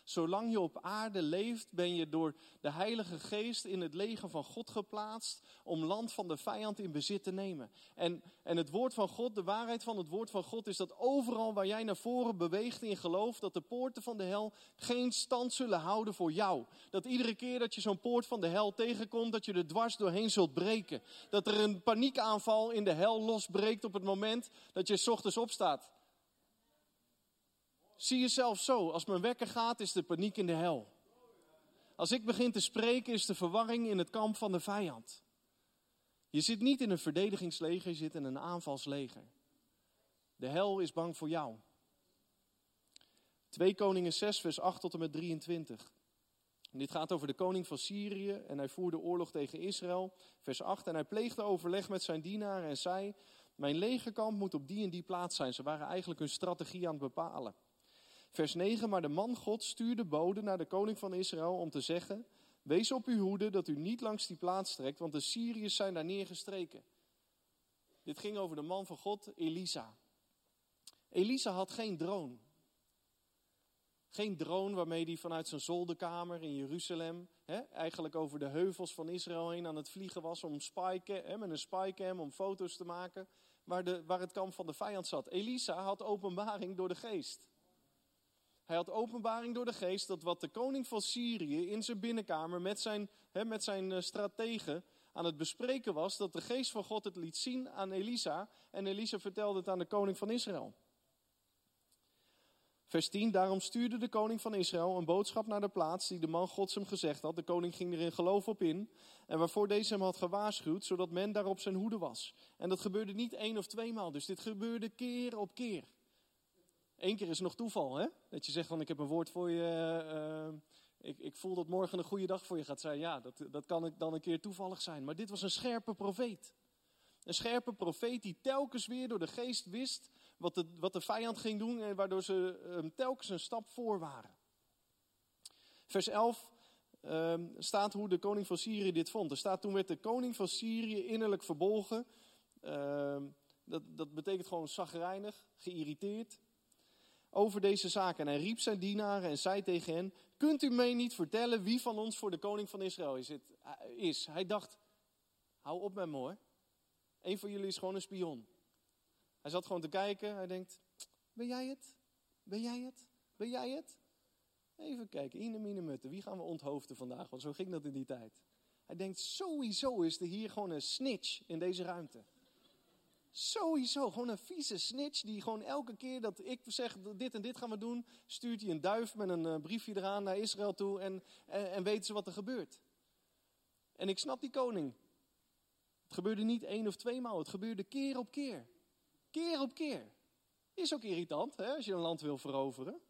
Zolang je op aarde leeft, ben je door de Heilige Geest in het leger van God geplaatst om land van de vijand in bezit te nemen. En, en het woord van God, de waarheid van het woord van God is dat overal waar jij naar voren beweegt in geloof, dat de poorten van de hel geen stand zullen houden voor jou. Dat iedere keer dat je zo'n poort van de hel tegenkomt, dat je er dwars doorheen zult breken. Dat er een paniekaanval in de hel losbreekt op het moment dat je s ochtends opstaat. Zie jezelf zo. Als mijn wekker gaat, is de paniek in de hel. Als ik begin te spreken, is de verwarring in het kamp van de vijand. Je zit niet in een verdedigingsleger, je zit in een aanvalsleger. De hel is bang voor jou. 2 Koningen 6, vers 8 tot en met 23. En dit gaat over de koning van Syrië en hij voerde oorlog tegen Israël. Vers 8. En hij pleegde overleg met zijn dienaren en zei: Mijn legerkamp moet op die en die plaats zijn. Ze waren eigenlijk hun strategie aan het bepalen. Vers 9, maar de man God stuurde bode naar de koning van Israël om te zeggen, wees op uw hoede dat u niet langs die plaats trekt, want de Syriërs zijn daar neergestreken. Dit ging over de man van God, Elisa. Elisa had geen drone. Geen drone waarmee hij vanuit zijn zolderkamer in Jeruzalem, hè, eigenlijk over de heuvels van Israël heen aan het vliegen was om spycam, hè, met een spycam om foto's te maken waar, de, waar het kamp van de vijand zat. Elisa had openbaring door de geest. Hij had openbaring door de geest dat wat de koning van Syrië in zijn binnenkamer met zijn, hè, met zijn uh, strategen aan het bespreken was dat de geest van God het liet zien aan Elisa. En Elisa vertelde het aan de koning van Israël. Vers 10, daarom stuurde de koning van Israël een boodschap naar de plaats die de man Gods hem gezegd had. De koning ging er in geloof op in en waarvoor deze hem had gewaarschuwd, zodat men daarop zijn hoede was. En dat gebeurde niet één of tweemaal, dus dit gebeurde keer op keer. Eén keer is nog toeval, hè? Dat je zegt van ik heb een woord voor je, uh, ik, ik, voel dat morgen een goede dag voor je gaat zijn. Ja, dat, dat kan dan een keer toevallig zijn. Maar dit was een scherpe profeet. Een scherpe profeet die telkens weer door de geest wist wat de, wat de vijand ging doen en waardoor ze um, telkens een stap voor waren. Vers 11 um, staat hoe de koning van Syrië dit vond. Er staat toen werd de koning van Syrië innerlijk verbolgen. Um, dat, dat betekent gewoon zagrijnig, geïrriteerd over deze zaken. En hij riep zijn dienaren en zei tegen hen: Kunt u mij niet vertellen wie van ons voor de koning van Israël is? Het, is. Hij dacht: Hou op met me hoor. Een van jullie is gewoon een spion. Hij zat gewoon te kijken. Hij denkt: Ben jij het? Ben jij het? Ben jij het? Even kijken, Ine Mine Mutte, wie gaan we onthoofden vandaag? Want zo ging dat in die tijd. Hij denkt, sowieso is er hier gewoon een snitch in deze ruimte. Sowieso, gewoon een vieze snitch die gewoon elke keer dat ik zeg dit en dit gaan we doen, stuurt hij een duif met een eh, briefje eraan naar Israël toe en, en, en weten ze wat er gebeurt. En ik snap die koning. Het gebeurde niet één of twee maal, het gebeurde keer op keer. Keer op keer. Is ook irritant hè, als je een land wil veroveren.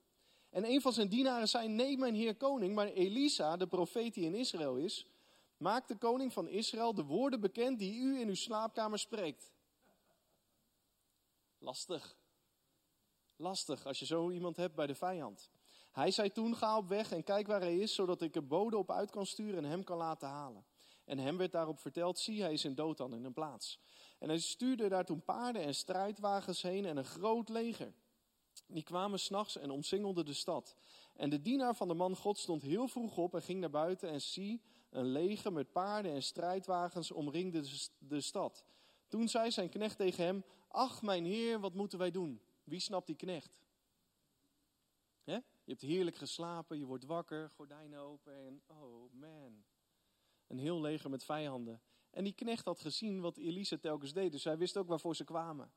En een van zijn dienaren zei: Nee, mijn heer koning, maar Elisa, de profeet die in Israël is, maakt de koning van Israël de woorden bekend die u in uw slaapkamer spreekt. Lastig. Lastig als je zo iemand hebt bij de vijand. Hij zei toen: Ga op weg en kijk waar hij is, zodat ik er bode op uit kan sturen en hem kan laten halen. En hem werd daarop verteld: Zie, hij is in Dothan in een plaats. En hij stuurde daar toen paarden en strijdwagens heen en een groot leger. Die kwamen s'nachts en omsingelden de stad. En de dienaar van de man God stond heel vroeg op en ging naar buiten. En zie, een leger met paarden en strijdwagens omringde de stad. Toen zei zijn knecht tegen hem: Ach, mijn heer, wat moeten wij doen? Wie snapt die knecht? Je hebt heerlijk geslapen, je wordt wakker, gordijnen open en oh man. Een heel leger met vijanden. En die knecht had gezien wat Elisa telkens deed, dus hij wist ook waarvoor ze kwamen.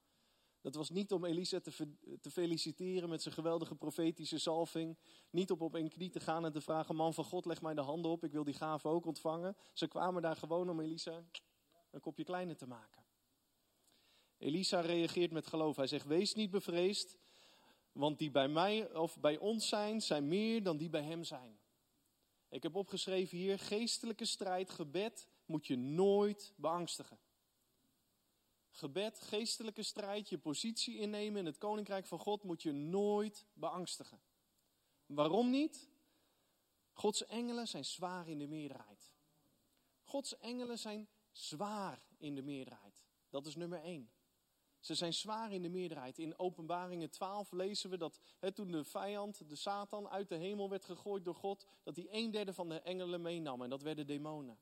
Dat was niet om Elisa te, te, feliciteren met zijn geweldige profetische salving. Niet op op één knie te gaan en te vragen: Man van God, leg mij de handen op, ik wil die gave ook ontvangen. Ze kwamen daar gewoon om Elisa een kopje kleiner te maken. Elisa reageert met geloof. Hij zegt: Wees niet bevreesd, want die bij mij of bij ons zijn, zijn meer dan die bij hem zijn. Ik heb opgeschreven hier: geestelijke strijd, gebed moet je nooit beangstigen. Gebed, geestelijke strijd, je positie innemen in het koninkrijk van God moet je nooit beangstigen. Waarom niet? Gods engelen zijn zwaar in de meerderheid. Gods engelen zijn zwaar in de meerderheid. Dat is nummer één. Ze zijn zwaar in de meerderheid. In Openbaringen 12 lezen we dat toen de vijand, de Satan, uit de hemel werd gegooid door God, dat hij een derde van de engelen meenam. En dat werden demonen.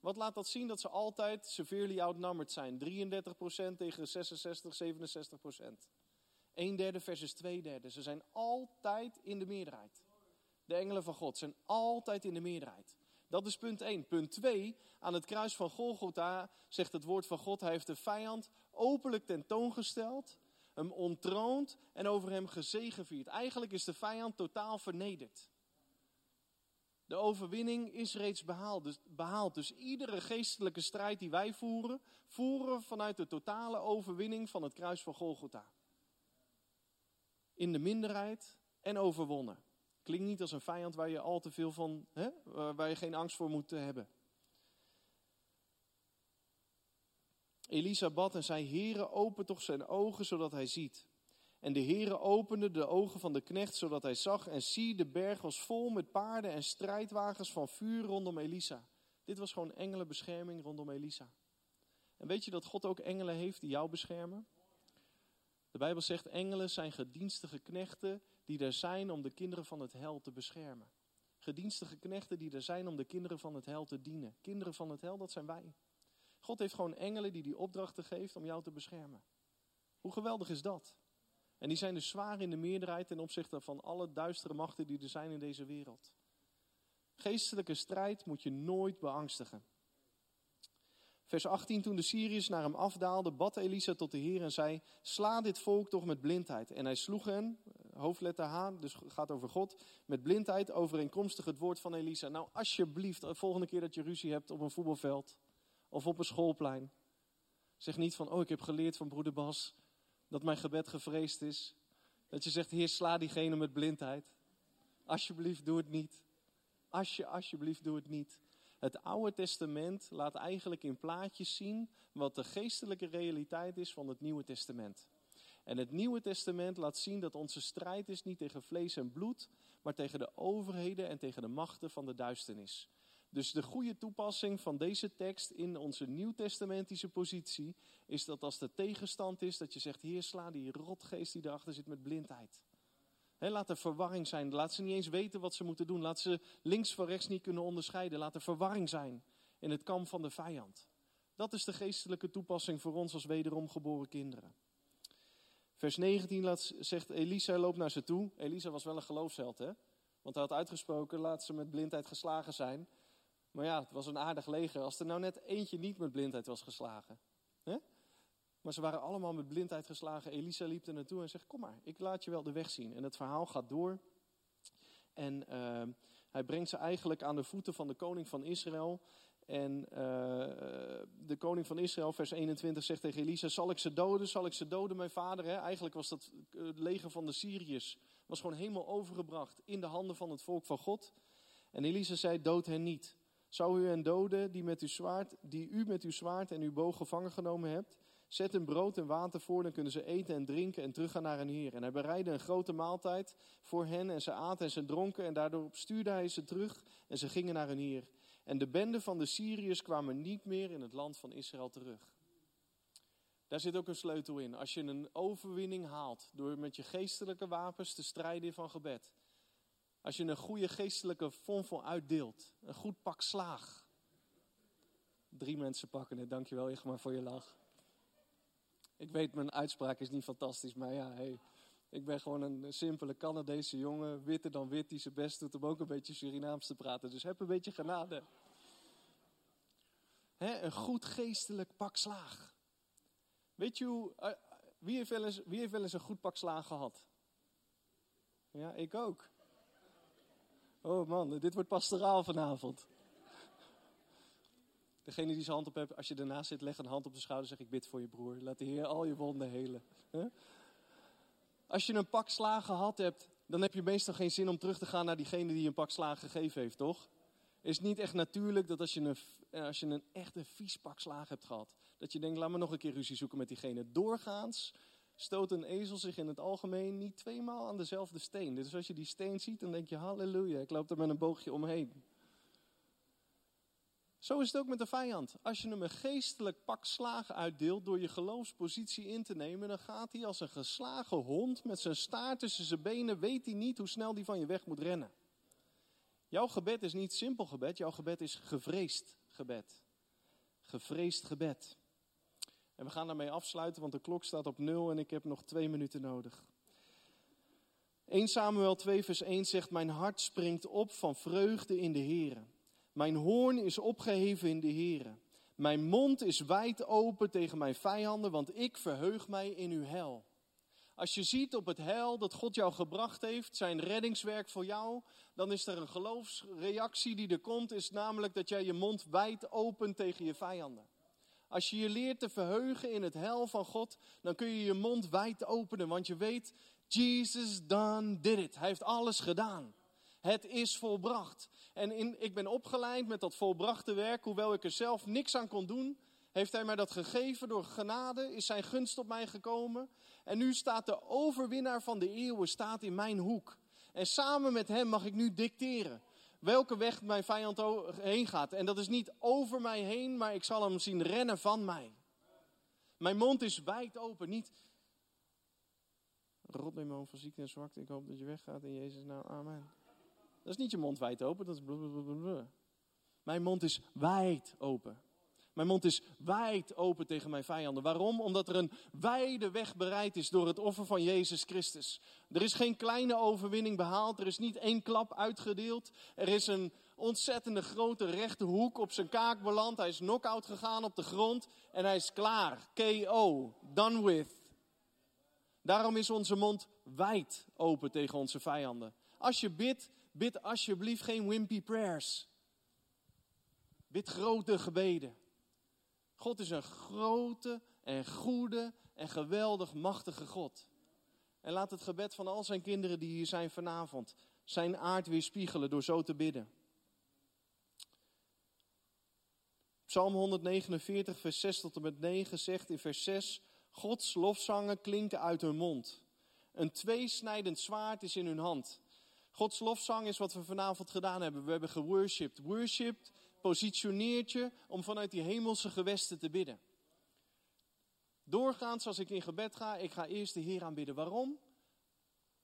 Wat laat dat zien? Dat ze altijd severely outnumbered zijn. 33% tegen 66, 67%. Een derde versus twee derde. Ze zijn altijd in de meerderheid. De engelen van God zijn altijd in de meerderheid. Dat is punt 1. Punt 2. Aan het kruis van Golgotha zegt het woord van God: Hij heeft de vijand openlijk tentoongesteld, hem ontroond en over hem gezegevierd. Eigenlijk is de vijand totaal vernederd. De overwinning is reeds behaald dus, behaald. dus iedere geestelijke strijd die wij voeren, voeren vanuit de totale overwinning van het kruis van Golgotha. In de minderheid en overwonnen. Klinkt niet als een vijand waar je al te veel van, hè, waar je geen angst voor moet hebben. Elisa bad en zei: Heere, open toch zijn ogen zodat hij ziet. En de Heere opende de ogen van de knecht, zodat hij zag en zie, de berg was vol met paarden en strijdwagens van vuur rondom Elisa. Dit was gewoon engelenbescherming rondom Elisa. En weet je dat God ook engelen heeft die jou beschermen? De Bijbel zegt, engelen zijn gedienstige knechten die er zijn om de kinderen van het hel te beschermen. Gedienstige knechten die er zijn om de kinderen van het hel te dienen. Kinderen van het hel, dat zijn wij. God heeft gewoon engelen die die opdrachten geeft om jou te beschermen. Hoe geweldig is dat? En die zijn dus zwaar in de meerderheid ten opzichte van alle duistere machten die er zijn in deze wereld. Geestelijke strijd moet je nooit beangstigen. Vers 18, toen de Syriërs naar hem afdaalden, bad Elisa tot de Heer en zei, sla dit volk toch met blindheid. En hij sloeg hen, hoofdletter H, dus gaat over God, met blindheid overeenkomstig het woord van Elisa. Nou, alsjeblieft, de volgende keer dat je ruzie hebt op een voetbalveld of op een schoolplein, zeg niet van, oh ik heb geleerd van broeder Bas dat mijn gebed gevreesd is. Dat je zegt, Heer, sla diegene met blindheid. Alsjeblieft, doe het niet. Alsje, alsjeblieft, doe het niet. Het Oude Testament laat eigenlijk in plaatjes zien wat de geestelijke realiteit is van het Nieuwe Testament. En het Nieuwe Testament laat zien dat onze strijd is niet tegen vlees en bloed, maar tegen de overheden en tegen de machten van de duisternis. Dus de goede toepassing van deze tekst in onze nieuwtestamentische positie is dat als de tegenstand is, dat je zegt, Heer, sla die rotgeest die erachter zit met blindheid. laat er verwarring zijn. Laat ze niet eens weten wat ze moeten doen. Laat ze links van rechts niet kunnen onderscheiden. Laat er verwarring zijn in het kamp van de vijand. Dat is de geestelijke toepassing voor ons als wederom geboren kinderen. Vers 19 laat, zegt Elisa loopt naar ze toe. Elisa was wel een geloofsheld, hè? Want hij had uitgesproken, laat ze met blindheid geslagen zijn. Maar ja, het was een aardig leger. Als er nou net eentje niet met blindheid was geslagen. Hè? Maar ze waren allemaal met blindheid geslagen. Elisa liep er naartoe en zegt: Kom maar, ik laat je wel de weg zien. En het verhaal gaat door. En uh, hij brengt ze eigenlijk aan de voeten van de koning van Israël. En uh, de koning van Israël, vers 21, zegt tegen Elisa: Zal ik ze doden? Zal ik ze doden, mijn vader? Eigenlijk was dat het leger van de Syriërs. Was gewoon helemaal overgebracht in de handen van het volk van God. En Elisa zei: Dood hen niet. Zou u hen doden die, met uw zwaard, die u met uw zwaard en uw boog gevangen genomen hebt? Zet hun brood en water voor, dan kunnen ze eten en drinken en teruggaan naar hun heer. En hij bereidde een grote maaltijd voor hen en ze aten en ze dronken. En daardoor stuurde hij ze terug en ze gingen naar hun heer. En de bende van de Syriërs kwamen niet meer in het land van Israël terug. Daar zit ook een sleutel in. Als je een overwinning haalt door met je geestelijke wapens te strijden van gebed als je een goede geestelijke vonvel uitdeelt. Een goed pak slaag. Drie mensen pakken het, dankjewel Igmar voor je lach. Ik weet, mijn uitspraak is niet fantastisch, maar ja, hey, ik ben gewoon een simpele Canadese jongen, witter dan wit, die zijn best doet om ook een beetje Surinaams te praten. Dus heb een beetje genade. een goed geestelijk pak slaag. Weet je hoe, uh, wie, heeft wel eens, wie heeft wel eens een goed pak slaag gehad? Ja, ik ook. Oh man, dit wordt pastoraal vanavond. Degene die zijn hand op heeft, als je ernaast zit, leg een hand op de schouder. Zeg ik bid voor je broer. Laat de Heer al je wonden helen. Als je een pak slagen gehad hebt, dan heb je meestal geen zin om terug te gaan naar diegene die een pak slagen gegeven heeft, toch? Is niet echt natuurlijk dat als je een, als je een echt een vies pak slagen hebt gehad, dat je denkt, laat me nog een keer ruzie zoeken met diegene. Doorgaans stoot een ezel zich in het algemeen niet tweemaal aan dezelfde steen. Dus als je die steen ziet, dan denk je, halleluja, ik loop er met een boogje omheen. Zo is het ook met de vijand. Als je hem een geestelijk pak slagen uitdeelt door je geloofspositie in te nemen, dan gaat hij als een geslagen hond met zijn staart tussen zijn benen, weet hij niet hoe snel hij van je weg moet rennen. Jouw gebed is niet simpel gebed, jouw gebed is gevreesd gebed. Gevreesd gebed. En we gaan daarmee afsluiten, want de klok staat op nul en ik heb nog twee minuten nodig. 1 Samuel 2 vers 1 zegt, mijn hart springt op van vreugde in de Here. Mijn hoorn is opgeheven in de Here. Mijn mond is wijd open tegen mijn vijanden, want ik verheug mij in uw hel. Als je ziet op het heil dat God jou gebracht heeft, zijn reddingswerk voor jou, dan is er een geloofsreactie die er komt, is namelijk dat jij je mond wijd opent tegen je vijanden. Als je je leert te verheugen in het hel van God, dan kun je je mond wijd openen, want je weet, Jesus done did it. Hij heeft alles gedaan. Het is volbracht. En in, ik ben opgeleid met dat volbrachte werk, hoewel ik er zelf niks aan kon doen. Heeft hij mij dat gegeven door genade? Is zijn gunst op mij gekomen? En nu staat de overwinnaar van de eeuwen staat in mijn hoek. En samen met hem mag ik nu dicteren welke weg mijn vijand heen gaat. En dat is niet over mij heen, maar ik zal hem zien rennen van mij. Mijn mond is wijd open, niet... Rot mijn mond van ziekte en zwakte, ik hoop dat je weggaat in Jezus nou, amen. Dat is niet je mond wijd open, dat is blablabla. Mijn mond is wijd open. Mijn mond is wijd open tegen mijn vijanden. Waarom? Omdat er een wijde weg bereid is door het offer van Jezus Christus. Er is geen kleine overwinning behaald. Er is niet één klap uitgedeeld. Er is een ontzettende grote rechte hoek op zijn kaak beland. Hij is knock-out gegaan op de grond en hij is klaar. KO. Done with. Daarom is onze mond wijd open tegen onze vijanden. Als je bidt, bid alsjeblieft geen wimpy prayers. Bid grote gebeden. God is een grote en goede en geweldig machtige God. En laat het gebed van al zijn kinderen die hier zijn vanavond zijn aard weerspiegelen door zo te bidden. Psalm 149, vers 6 tot en met 9 zegt in vers 6: Gods lofzangen klinken uit hun mond. Een tweesnijdend zwaard is in hun hand. Gods lofzang is wat we vanavond gedaan hebben. We hebben geworshipped. Worshipped positioneert je om vanuit die hemelse gewesten te bidden. Doorgaans als ik in gebed ga, ik ga eerst de Heer aanbidden. Waarom?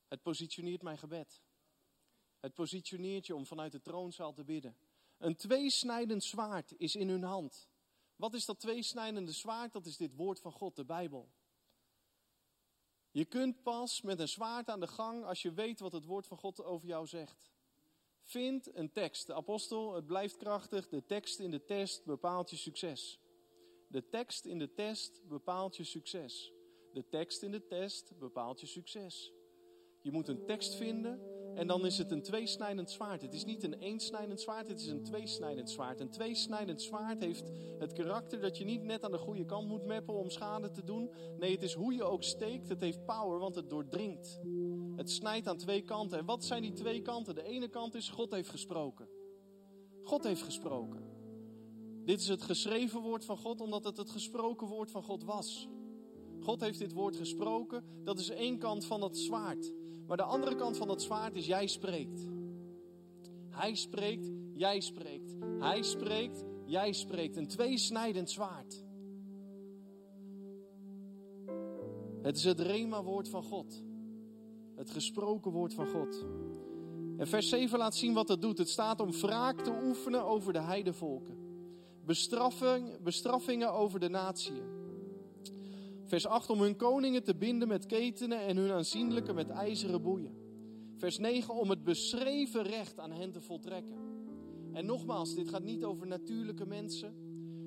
Het positioneert mijn gebed. Het positioneert je om vanuit de troonzaal te bidden. Een tweesnijdend zwaard is in hun hand. Wat is dat tweesnijdende zwaard? Dat is dit woord van God, de Bijbel. Je kunt pas met een zwaard aan de gang als je weet wat het woord van God over jou zegt. Vind een tekst. De apostel, het blijft krachtig. De tekst in de test bepaalt je succes. De tekst in de test bepaalt je succes. De tekst in de test bepaalt je succes. Je moet een tekst vinden en dan is het een tweesnijdend zwaard. Het is niet een eensnijdend zwaard, het is een tweesnijdend zwaard. Een tweesnijdend zwaard heeft het karakter dat je niet net aan de goede kant moet meppen om schade te doen. Nee, het is hoe je ook steekt. Het heeft power, want het doordringt. Het snijdt aan twee kanten. En wat zijn die twee kanten? De ene kant is God heeft gesproken. God heeft gesproken. Dit is het geschreven woord van God omdat het het gesproken woord van God was. God heeft dit woord gesproken. Dat is één kant van het zwaard. Maar de andere kant van dat zwaard is jij spreekt. Hij spreekt, jij spreekt. Hij spreekt, jij spreekt. Een tweesnijdend zwaard. Het is het rema-woord van God. Het gesproken woord van God. En vers 7 laat zien wat het doet. Het staat om wraak te oefenen over de heidevolken. Bestraffing, bestraffingen over de natieën. Vers 8 om hun koningen te binden met ketenen en hun aanzienlijke met ijzeren boeien. Vers 9 om het beschreven recht aan hen te voltrekken. En nogmaals, dit gaat niet over natuurlijke mensen.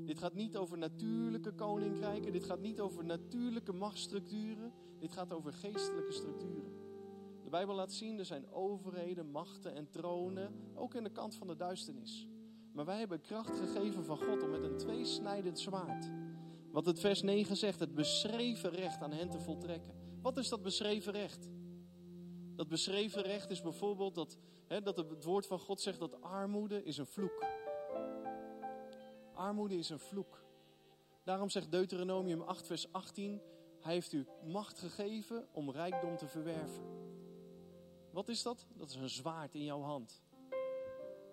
Dit gaat niet over natuurlijke koninkrijken. Dit gaat niet over natuurlijke machtsstructuren. Dit gaat over geestelijke structuren. De Bijbel laat zien, er zijn overheden, machten en tronen, ook in de kant van de duisternis. Maar wij hebben kracht gegeven van God om met een tweesnijdend zwaard wat het vers 9 zegt, het beschreven recht aan hen te voltrekken. Wat is dat beschreven recht? Dat beschreven recht is bijvoorbeeld dat, hè, dat het woord van God zegt dat armoede is een vloek. Armoede is een vloek. Daarom zegt Deuteronomium 8, vers 18: Hij heeft u macht gegeven om rijkdom te verwerven. Wat is dat? Dat is een zwaard in jouw hand.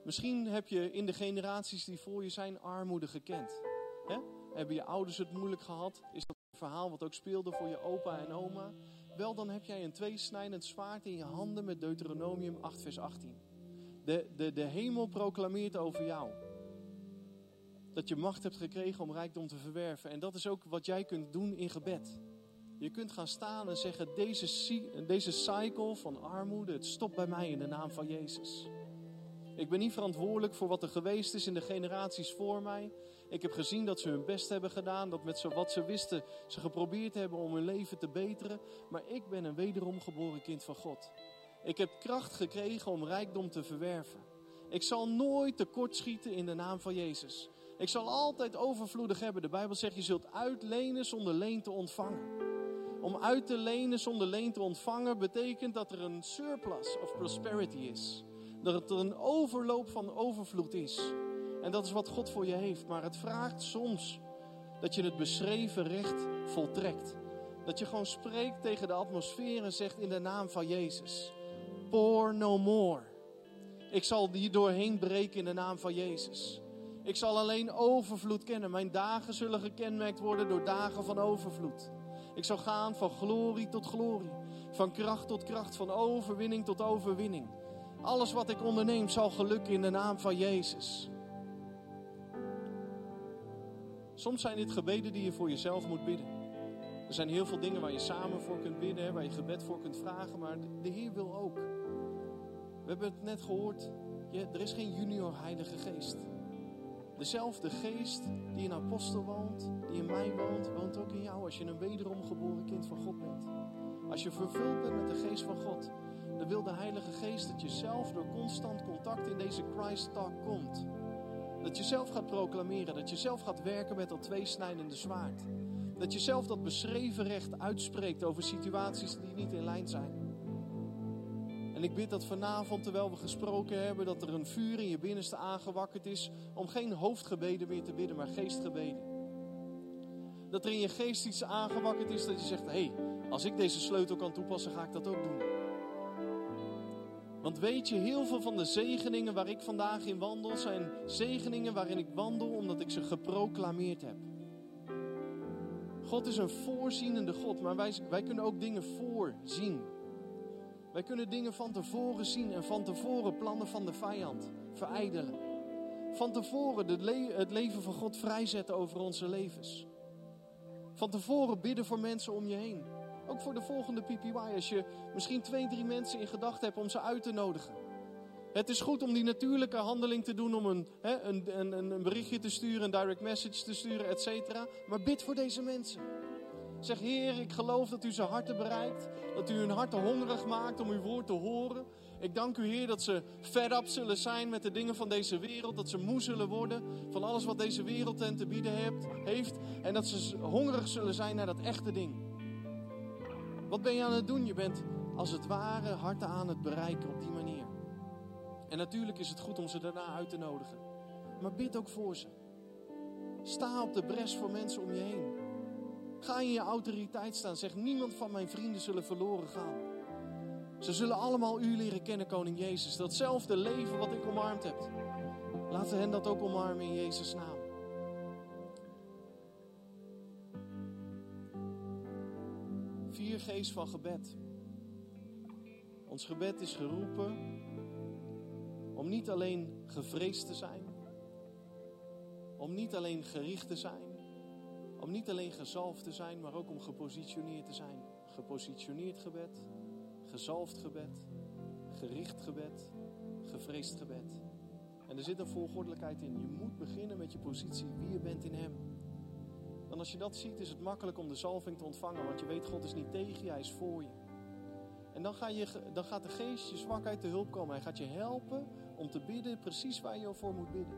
Misschien heb je in de generaties die voor je zijn armoede gekend. Hè? Hebben je ouders het moeilijk gehad? Is dat een verhaal wat ook speelde voor je opa en oma? Wel, dan heb jij een tweesnijdend zwaard in je handen met Deuteronomium 8, vers 18. De, de, de hemel proclameert over jou. Dat je macht hebt gekregen om rijkdom te verwerven. En dat is ook wat jij kunt doen in gebed. Je kunt gaan staan en zeggen: deze, deze cycle van armoede, het stopt bij mij in de naam van Jezus. Ik ben niet verantwoordelijk voor wat er geweest is in de generaties voor mij. Ik heb gezien dat ze hun best hebben gedaan, dat met wat ze wisten ze geprobeerd hebben om hun leven te beteren. Maar ik ben een wederom geboren kind van God. Ik heb kracht gekregen om rijkdom te verwerven. Ik zal nooit tekortschieten in de naam van Jezus. Ik zal altijd overvloedig hebben. De Bijbel zegt je zult uitlenen zonder leen te ontvangen. Om uit te lenen zonder leen te ontvangen betekent dat er een surplus of prosperity is. Dat er een overloop van overvloed is. En dat is wat God voor je heeft. Maar het vraagt soms dat je het beschreven recht voltrekt. Dat je gewoon spreekt tegen de atmosfeer en zegt in de naam van Jezus. Pour no more. Ik zal hier doorheen breken in de naam van Jezus. Ik zal alleen overvloed kennen. Mijn dagen zullen gekenmerkt worden door dagen van overvloed. Ik zal gaan van glorie tot glorie. Van kracht tot kracht. Van overwinning tot overwinning. Alles wat ik onderneem zal gelukken in de naam van Jezus. Soms zijn dit gebeden die je voor jezelf moet bidden. Er zijn heel veel dingen waar je samen voor kunt bidden, waar je gebed voor kunt vragen, maar de Heer wil ook. We hebben het net gehoord, er is geen junior Heilige Geest. Dezelfde geest die in apostel woont, die in mij woont, woont ook in jou als je een wederom geboren kind van God bent. Als je vervuld bent met de geest van God, dan wil de Heilige Geest dat je zelf door constant contact in deze Christ Talk komt. Dat je zelf gaat proclameren, dat je zelf gaat werken met dat tweesnijdende zwaard. Dat je zelf dat beschreven recht uitspreekt over situaties die niet in lijn zijn. En ik bid dat vanavond, terwijl we gesproken hebben, dat er een vuur in je binnenste aangewakkerd is om geen hoofdgebeden meer te bidden, maar geestgebeden. Dat er in je geest iets aangewakkerd is dat je zegt, hé, hey, als ik deze sleutel kan toepassen, ga ik dat ook doen. Want weet je, heel veel van de zegeningen waar ik vandaag in wandel, zijn zegeningen waarin ik wandel omdat ik ze geproclameerd heb. God is een voorzienende God, maar wij, wij kunnen ook dingen voorzien. Wij kunnen dingen van tevoren zien en van tevoren plannen van de vijand verijdelen. Van tevoren het leven van God vrijzetten over onze levens. Van tevoren bidden voor mensen om je heen. Ook voor de volgende PPY, als je misschien twee, drie mensen in gedachten hebt om ze uit te nodigen. Het is goed om die natuurlijke handeling te doen, om een, hè, een, een, een berichtje te sturen, een direct message te sturen, et cetera. Maar bid voor deze mensen. Zeg, Heer, ik geloof dat u ze harten bereikt. Dat u hun harten hongerig maakt om uw woord te horen. Ik dank u, Heer, dat ze fed up zullen zijn met de dingen van deze wereld. Dat ze moe zullen worden van alles wat deze wereld hen te bieden heeft. En dat ze hongerig zullen zijn naar dat echte ding. Wat ben je aan het doen? Je bent als het ware harten aan het bereiken op die manier. En natuurlijk is het goed om ze daarna uit te nodigen. Maar bid ook voor ze. Sta op de bres voor mensen om je heen. Ga in je autoriteit staan. Zeg, niemand van mijn vrienden zullen verloren gaan. Ze zullen allemaal u leren kennen, koning Jezus. Datzelfde leven wat ik omarmd heb. Laten hen dat ook omarmen in Jezus' naam. Geest van gebed. Ons gebed is geroepen om niet alleen gevreesd te zijn, om niet alleen gericht te zijn, om niet alleen gezalfd te zijn, maar ook om gepositioneerd te zijn. Gepositioneerd gebed, gezalfd gebed, gericht gebed, gevreesd gebed. En er zit een volgordelijkheid in. Je moet beginnen met je positie, wie je bent in Hem. Dan als je dat ziet, is het makkelijk om de zalving te ontvangen, want je weet, God is niet tegen je, Hij is voor je. En dan, ga je, dan gaat de geest je zwakheid te hulp komen. Hij gaat je helpen om te bidden precies waar je voor moet bidden.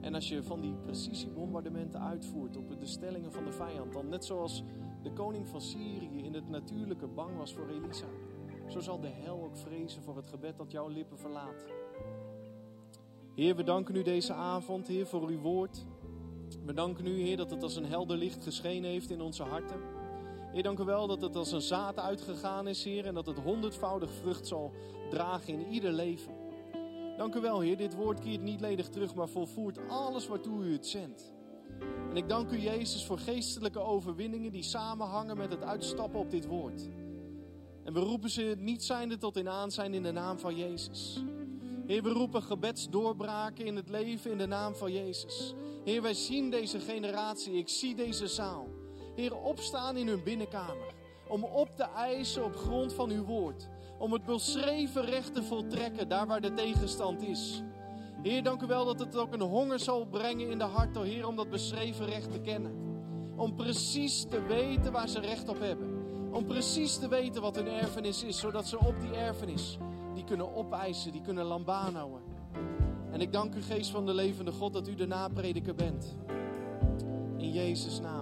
En als je van die precisiebombardementen uitvoert op de stellingen van de vijand, dan net zoals de koning van Syrië in het natuurlijke bang was voor Elisa, zo zal de hel ook vrezen voor het gebed dat jouw lippen verlaat. Heer, we danken u deze avond, Heer, voor uw woord. We danken u, Heer, dat het als een helder licht geschenen heeft in onze harten. Heer, dank u wel dat het als een zaad uitgegaan is, Heer, en dat het honderdvoudig vrucht zal dragen in ieder leven. Dank u wel, Heer. Dit woord keert niet ledig terug, maar volvoert alles waartoe u het zendt. En ik dank u, Jezus, voor geestelijke overwinningen die samenhangen met het uitstappen op dit woord. En we roepen ze niet zijnde tot in aanzijn in de naam van Jezus. Heer, we roepen gebedsdoorbraken in het leven in de naam van Jezus. Heer, wij zien deze generatie, ik zie deze zaal. Heer, opstaan in hun binnenkamer. Om op te eisen op grond van uw woord om het beschreven recht te voltrekken, daar waar de tegenstand is. Heer, dank u wel dat het ook een honger zal brengen in de hart, oh Heer, om dat beschreven recht te kennen. Om precies te weten waar ze recht op hebben. Om precies te weten wat hun erfenis is, zodat ze op die erfenis die kunnen opeisen, die kunnen lambanoen. En ik dank u, Geest van de levende God, dat u de naprediker bent. In Jezus' naam.